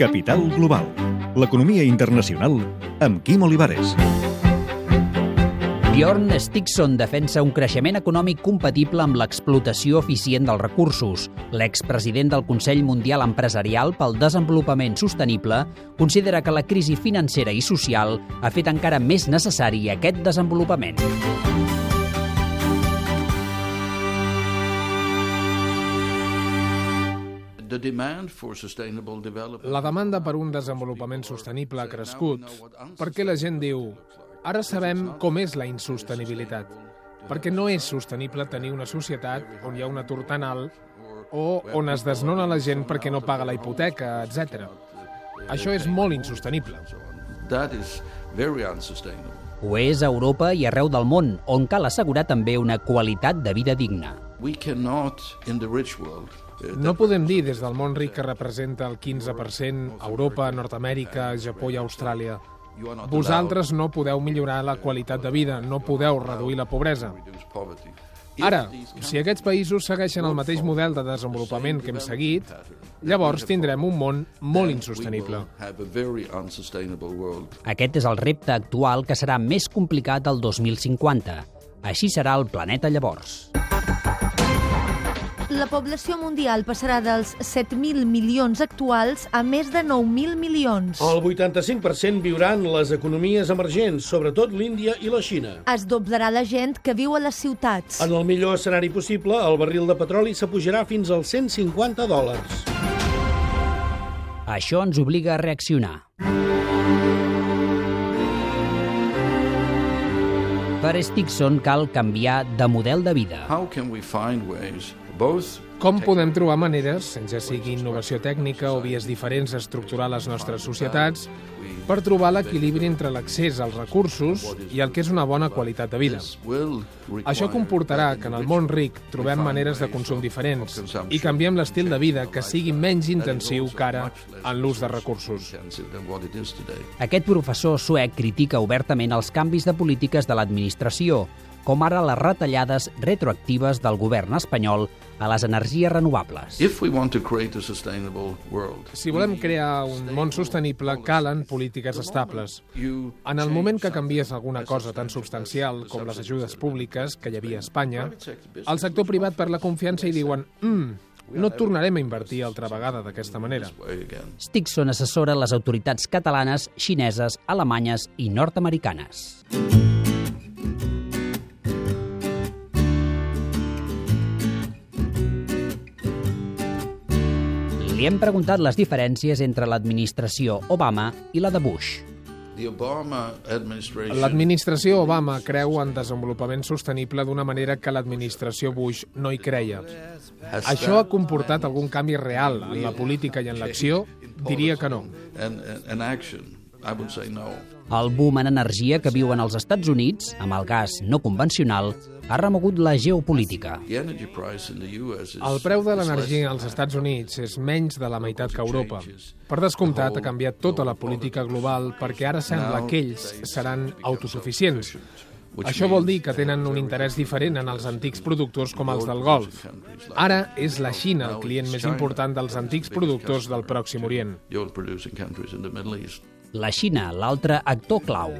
Capital Global. L'economia internacional amb Quim Olivares. Bjorn Stigson defensa un creixement econòmic compatible amb l'explotació eficient dels recursos. L'expresident del Consell Mundial Empresarial pel Desenvolupament Sostenible considera que la crisi financera i social ha fet encara més necessari aquest desenvolupament. La demanda per un desenvolupament sostenible ha crescut perquè la gent diu ara sabem com és la insostenibilitat, perquè no és sostenible tenir una societat on hi ha un atur tan alt o on es desnona la gent perquè no paga la hipoteca, etc. Això és molt insostenible. Ho és a Europa i arreu del món, on cal assegurar també una qualitat de vida digna. No podem dir des del món ric que representa el 15% a Europa, Nord-Amèrica, Japó i Austràlia. Vosaltres no podeu millorar la qualitat de vida, no podeu reduir la pobresa. Ara, si aquests països segueixen el mateix model de desenvolupament que hem seguit, llavors tindrem un món molt insostenible. Aquest és el repte actual que serà més complicat el 2050. Així serà el planeta llavors. La població mundial passarà dels 7.000 milions actuals a més de 9.000 milions. El 85% viuran les economies emergents, sobretot l'Índia i la Xina. Es doblarà la gent que viu a les ciutats. En el millor escenari possible, el barril de petroli s'apujarà fins als 150 dòlars. Això ens obliga a reaccionar. Per Stigson cal canviar de model de vida. Com podem trobar maneres, ja sigui innovació tècnica o vies diferents d'estructurar les nostres societats, per trobar l'equilibri entre l'accés als recursos i el que és una bona qualitat de vida. Això comportarà que en el món ric trobem maneres de consum diferents i canviem l'estil de vida que sigui menys intensiu que ara en l'ús de recursos. Aquest professor suec critica obertament els canvis de polítiques de l'administració, com ara les retallades retroactives del govern espanyol a les energies renovables. Si volem crear un món sostenible, calen polítiques estables. En el moment que canvies alguna cosa tan substancial com les ajudes públiques que hi havia a Espanya, el sector privat per la confiança i diuen «Mm, no tornarem a invertir altra vegada d'aquesta manera. Stigson assessora les autoritats catalanes, xineses, alemanyes i nord-americanes. Li hem preguntat les diferències entre l'administració Obama i la de Bush. L'administració Obama creu en desenvolupament sostenible d'una manera que l'administració Bush no hi creia. Això ha comportat algun canvi real en la política i en l'acció? Diria que no. El boom en energia que viuen els Estats Units, amb el gas no convencional, ha remogut la geopolítica. El preu de l'energia als Estats Units és menys de la meitat que a Europa. Per descomptat, ha canviat tota la política global perquè ara sembla que ells seran autosuficients. Això vol dir que tenen un interès diferent en els antics productors com els del Golf. Ara és la Xina el client més important dels antics productors del Pròxim Orient. La Xina, l'altre actor clau.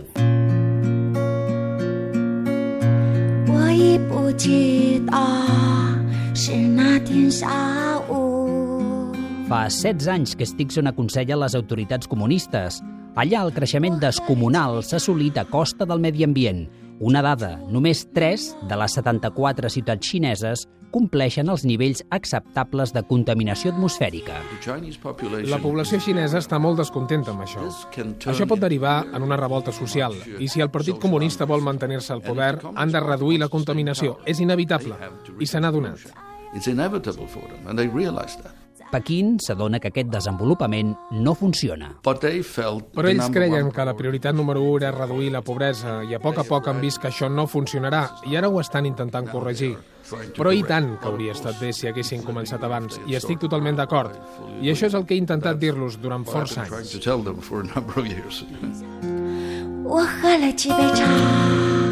Fa 16 anys que Stigson aconsella les autoritats comunistes. Allà el creixement descomunal s'ha assolit a costa del medi ambient. Una dada, només 3 de les 74 ciutats xineses compleixen els nivells acceptables de contaminació atmosfèrica. La població xinesa està molt descontenta amb això. Això pot derivar en una revolta social, i si el Partit Comunista vol mantenir-se al poder, han de reduir la contaminació. És inevitable, i se n'ha donat. Pequín s'adona que aquest desenvolupament no funciona. Però ells creien que la prioritat número 1 era reduir la pobresa i a poc a poc han vist que això no funcionarà i ara ho estan intentant corregir. Però i tant que hauria estat bé si haguessin començat abans, i estic totalment d'acord. I això és el que he intentat dir-los durant força anys. 我喝了几杯茶。